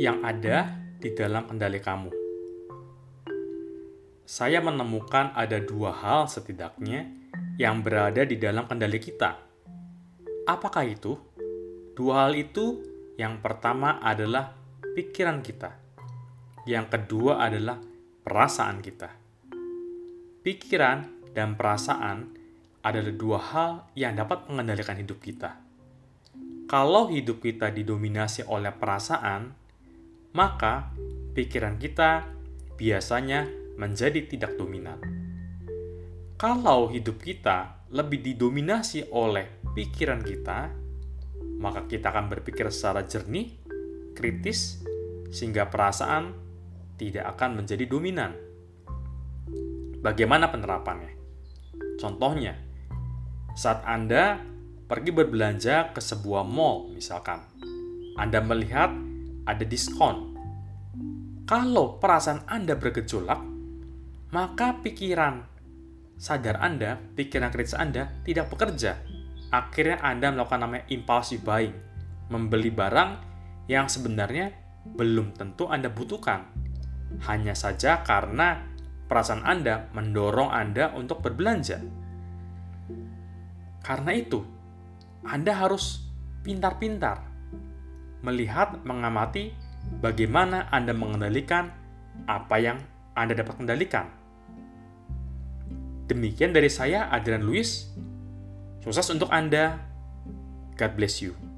yang ada di dalam kendali kamu. Saya menemukan ada dua hal setidaknya yang berada di dalam kendali kita. Apakah itu? Dua hal itu, yang pertama adalah pikiran kita, yang kedua adalah perasaan kita. Pikiran dan perasaan adalah dua hal yang dapat mengendalikan hidup kita. Kalau hidup kita didominasi oleh perasaan, maka pikiran kita biasanya menjadi tidak dominan. Kalau hidup kita lebih didominasi oleh pikiran kita, maka kita akan berpikir secara jernih, kritis, sehingga perasaan tidak akan menjadi dominan. Bagaimana penerapannya? Contohnya, saat Anda pergi berbelanja ke sebuah mall, misalkan, Anda melihat ada diskon. Kalau perasaan Anda bergejolak, maka pikiran sadar Anda, pikiran kritis Anda tidak bekerja. Akhirnya Anda melakukan namanya impulsive buying, membeli barang yang sebenarnya belum tentu Anda butuhkan. Hanya saja karena perasaan Anda mendorong Anda untuk berbelanja. Karena itu, Anda harus pintar-pintar melihat, mengamati bagaimana Anda mengendalikan apa yang Anda dapat kendalikan. Demikian dari saya, Adrian Luis. Sukses untuk Anda. God bless you.